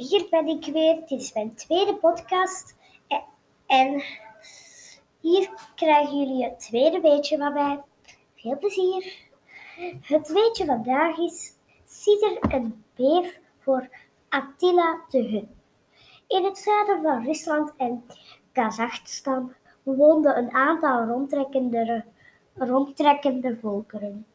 hier ben ik weer. Dit is mijn tweede podcast. En hier krijgen jullie het tweede weetje van mij. Veel plezier. Het weetje vandaag is: er een beef voor Attila de Hun. In het zuiden van Rusland en Kazachstan woonden een aantal rondtrekkende, rondtrekkende volkeren.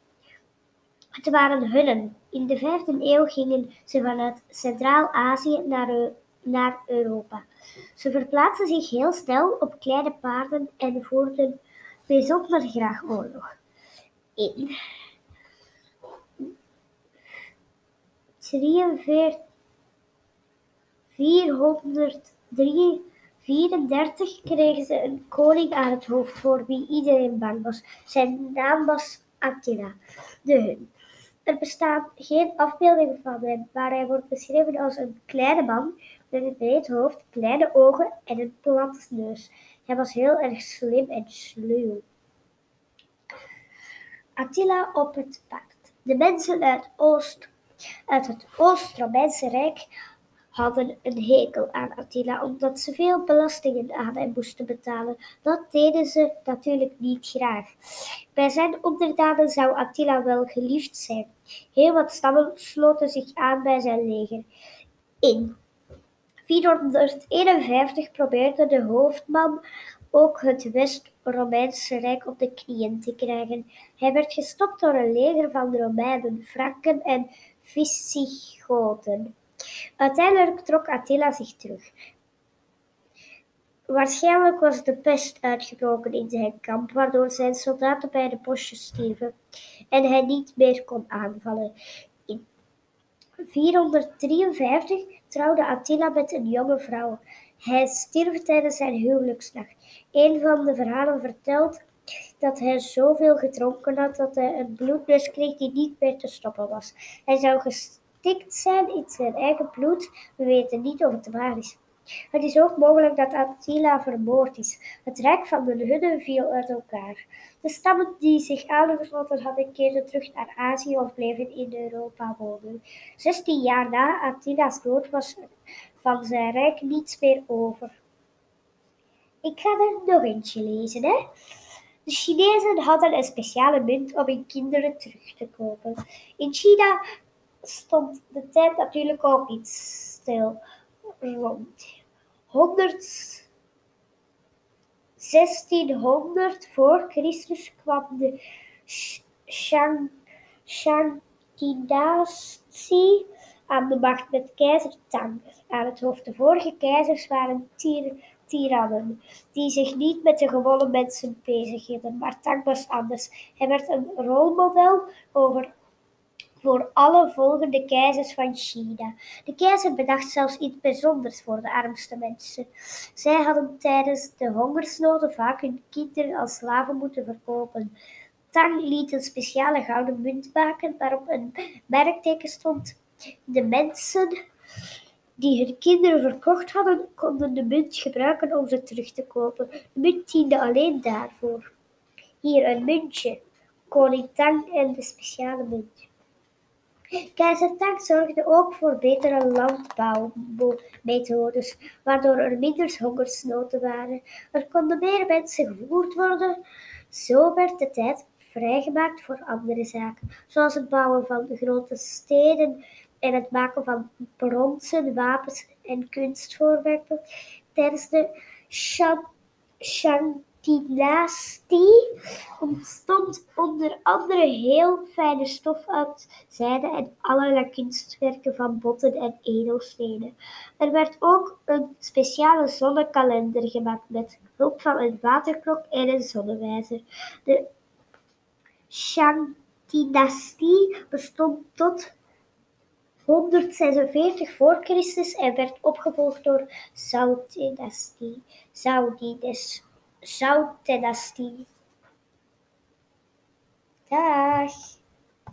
Het waren Hunnen. In de vijfde eeuw gingen ze vanuit Centraal-Azië naar, naar Europa. Ze verplaatsten zich heel snel op kleine paarden en voerden bijzonder graag oorlog. In 434 kregen ze een koning aan het hoofd voor wie iedereen bang was. Zijn naam was Attila de Hun. Er bestaan geen afbeeldingen van hem, maar hij wordt beschreven als een kleine man met een breed hoofd, kleine ogen en een platte neus. Hij was heel erg slim en sluw. Attila op het paard. De mensen uit, Oost, uit het Oost-Romeinse Rijk hadden een hekel aan Attila omdat ze veel belastingen aan hem moesten betalen. Dat deden ze natuurlijk niet graag. Bij zijn onderdanen zou Attila wel geliefd zijn. Heel wat stammen sloten zich aan bij zijn leger. In 451 probeerde de hoofdman ook het West-Romeinse Rijk op de knieën te krijgen. Hij werd gestopt door een leger van Romeinen, Franken en Visigoten. Uiteindelijk trok Attila zich terug. Waarschijnlijk was de pest uitgebroken in zijn kamp, waardoor zijn soldaten bij de bosjes stierven en hij niet meer kon aanvallen. In 453 trouwde Attila met een jonge vrouw. Hij stierf tijdens zijn huwelijksnacht. Een van de verhalen vertelt dat hij zoveel gedronken had dat hij een bloedneus kreeg die niet meer te stoppen was. Hij zou zijn in zijn eigen bloed. We weten niet of het waar is. Het is ook mogelijk dat Attila vermoord is. Het rijk van de Hunnen viel uit elkaar. De stammen die zich aangesloten hadden keerden terug naar Azië of bleven in Europa wonen. Zestien jaar na Attila's dood was van zijn rijk niets meer over. Ik ga er nog eentje lezen. Hè? De Chinezen hadden een speciale munt om hun kinderen terug te kopen. In China stond de tijd natuurlijk ook iets stil rond 100, 1600 voor Christus kwam de Shang-dynastie aan de macht met keizer Tang aan het hoofd. De vorige keizers waren tirannen die zich niet met de gewone mensen bezighielden, maar Tang was anders. Hij werd een rolmodel over voor alle volgende keizers van China. De keizer bedacht zelfs iets bijzonders voor de armste mensen. Zij hadden tijdens de hongersnoden vaak hun kinderen als slaven moeten verkopen. Tang liet een speciale gouden munt maken waarop een merkteken stond. De mensen die hun kinderen verkocht hadden, konden de munt gebruiken om ze terug te kopen. De munt diende alleen daarvoor. Hier een muntje, koning Tang en de speciale munt. Keizer Tang zorgde ook voor betere landbouwmethodes, waardoor er minder hongersnoden waren. Er konden meer mensen gevoerd worden. Zo werd de tijd vrijgemaakt voor andere zaken, zoals het bouwen van grote steden en het maken van bronzen wapens en kunstvoorwerpen. Tijdens de Shang dynastie ontstond onder andere heel fijne stof uit zijde en allerlei kunstwerken van botten en edelstenen. Er werd ook een speciale zonnekalender gemaakt met hulp van een waterklok en een zonnewijzer. De Shang-dynastie bestond tot 146 voor Christus en werd opgevolgd door Zhou-dynastie. Zhou-dynastie. Zoutdynastie. Dag.